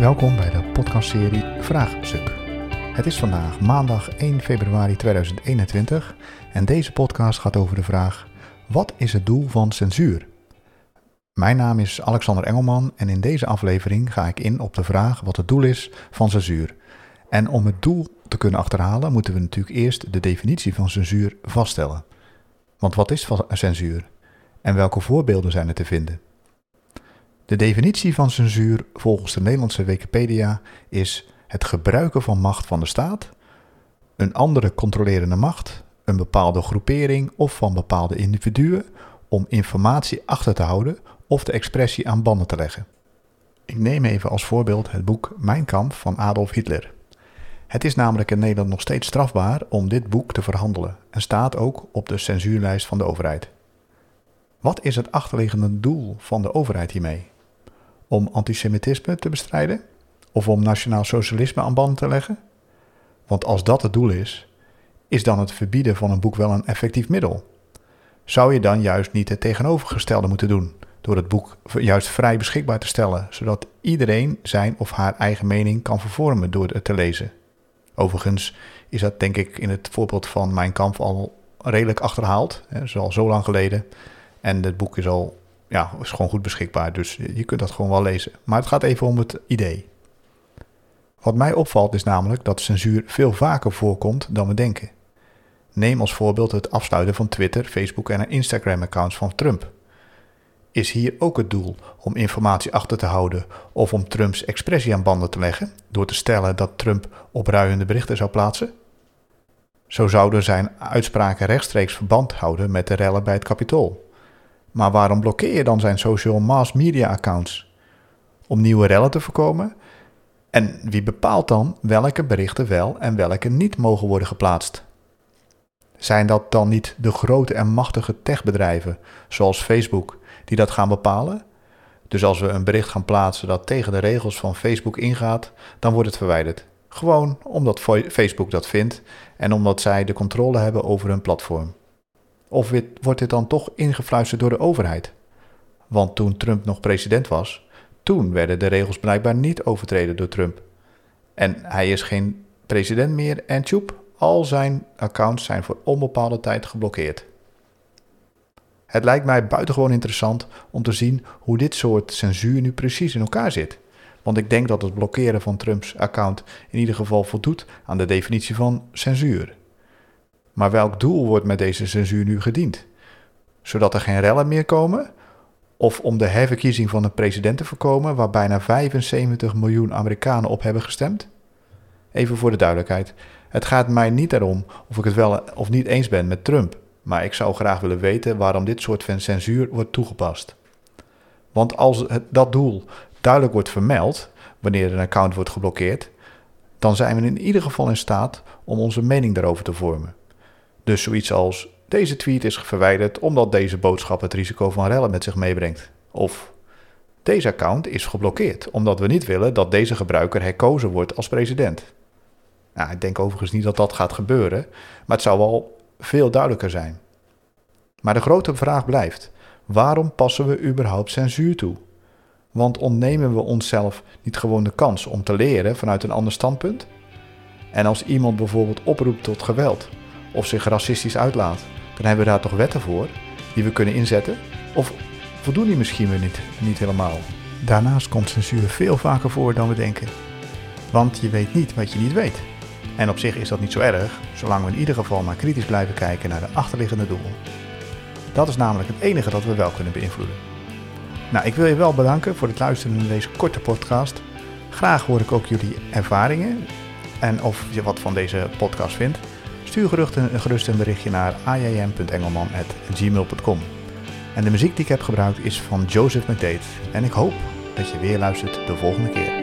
Welkom bij de podcastserie Vraagstuk. Het is vandaag maandag 1 februari 2021 en deze podcast gaat over de vraag: wat is het doel van censuur? Mijn naam is Alexander Engelman en in deze aflevering ga ik in op de vraag wat het doel is van censuur. En om het doel te kunnen achterhalen moeten we natuurlijk eerst de definitie van censuur vaststellen. Want wat is censuur? En welke voorbeelden zijn er te vinden? De definitie van censuur volgens de Nederlandse Wikipedia is het gebruiken van macht van de staat, een andere controlerende macht, een bepaalde groepering of van bepaalde individuen om informatie achter te houden of de expressie aan banden te leggen. Ik neem even als voorbeeld het boek Mijn Kamp van Adolf Hitler. Het is namelijk in Nederland nog steeds strafbaar om dit boek te verhandelen en staat ook op de censuurlijst van de overheid. Wat is het achterliggende doel van de overheid hiermee? Om antisemitisme te bestrijden? Of om nationaal socialisme aan banden te leggen? Want als dat het doel is, is dan het verbieden van een boek wel een effectief middel? Zou je dan juist niet het tegenovergestelde moeten doen, door het boek juist vrij beschikbaar te stellen, zodat iedereen zijn of haar eigen mening kan vervormen door het te lezen? Overigens is dat denk ik in het voorbeeld van Mijn Kamp al redelijk achterhaald. Al zo lang geleden. En het boek is al ja, is gewoon goed beschikbaar. Dus je kunt dat gewoon wel lezen. Maar het gaat even om het idee. Wat mij opvalt is namelijk dat censuur veel vaker voorkomt dan we denken. Neem als voorbeeld het afsluiten van Twitter, Facebook en Instagram-accounts van Trump. Is hier ook het doel om informatie achter te houden of om Trumps expressie aan banden te leggen door te stellen dat Trump opruiende berichten zou plaatsen? Zo zouden zijn uitspraken rechtstreeks verband houden met de rellen bij het Capitool. Maar waarom blokkeer je dan zijn social mass media accounts? Om nieuwe rellen te voorkomen? En wie bepaalt dan welke berichten wel en welke niet mogen worden geplaatst? Zijn dat dan niet de grote en machtige techbedrijven, zoals Facebook, die dat gaan bepalen? Dus als we een bericht gaan plaatsen dat tegen de regels van Facebook ingaat, dan wordt het verwijderd. Gewoon omdat Facebook dat vindt en omdat zij de controle hebben over hun platform. Of wordt dit dan toch ingefluisterd door de overheid? Want toen Trump nog president was, toen werden de regels blijkbaar niet overtreden door Trump. En hij is geen president meer en tjoep, al zijn accounts zijn voor onbepaalde tijd geblokkeerd. Het lijkt mij buitengewoon interessant om te zien hoe dit soort censuur nu precies in elkaar zit. Want ik denk dat het blokkeren van Trumps account in ieder geval voldoet aan de definitie van censuur. Maar welk doel wordt met deze censuur nu gediend? Zodat er geen rellen meer komen? Of om de herverkiezing van een president te voorkomen waar bijna 75 miljoen Amerikanen op hebben gestemd? Even voor de duidelijkheid. Het gaat mij niet erom of ik het wel of niet eens ben met Trump, maar ik zou graag willen weten waarom dit soort van censuur wordt toegepast. Want als dat doel duidelijk wordt vermeld wanneer een account wordt geblokkeerd, dan zijn we in ieder geval in staat om onze mening daarover te vormen. Dus zoiets als deze tweet is verwijderd omdat deze boodschap het risico van rellen met zich meebrengt. Of deze account is geblokkeerd omdat we niet willen dat deze gebruiker herkozen wordt als president. Nou, ik denk overigens niet dat dat gaat gebeuren, maar het zou wel veel duidelijker zijn. Maar de grote vraag blijft: waarom passen we überhaupt censuur toe? Want ontnemen we onszelf niet gewoon de kans om te leren vanuit een ander standpunt? En als iemand bijvoorbeeld oproept tot geweld of zich racistisch uitlaat, dan hebben we daar toch wetten voor die we kunnen inzetten? Of voldoen die misschien weer niet, niet helemaal? Daarnaast komt censuur veel vaker voor dan we denken. Want je weet niet wat je niet weet. En op zich is dat niet zo erg, zolang we in ieder geval maar kritisch blijven kijken naar de achterliggende doel. Dat is namelijk het enige dat we wel kunnen beïnvloeden. Nou, ik wil je wel bedanken voor het luisteren naar deze korte podcast. Graag hoor ik ook jullie ervaringen en of je wat van deze podcast vindt. Stuur gerust een, berichtje naar ajm.engelman.gmail.com. En de muziek die ik heb gebruikt is van Joseph McDade. En ik hoop dat je weer luistert de volgende keer.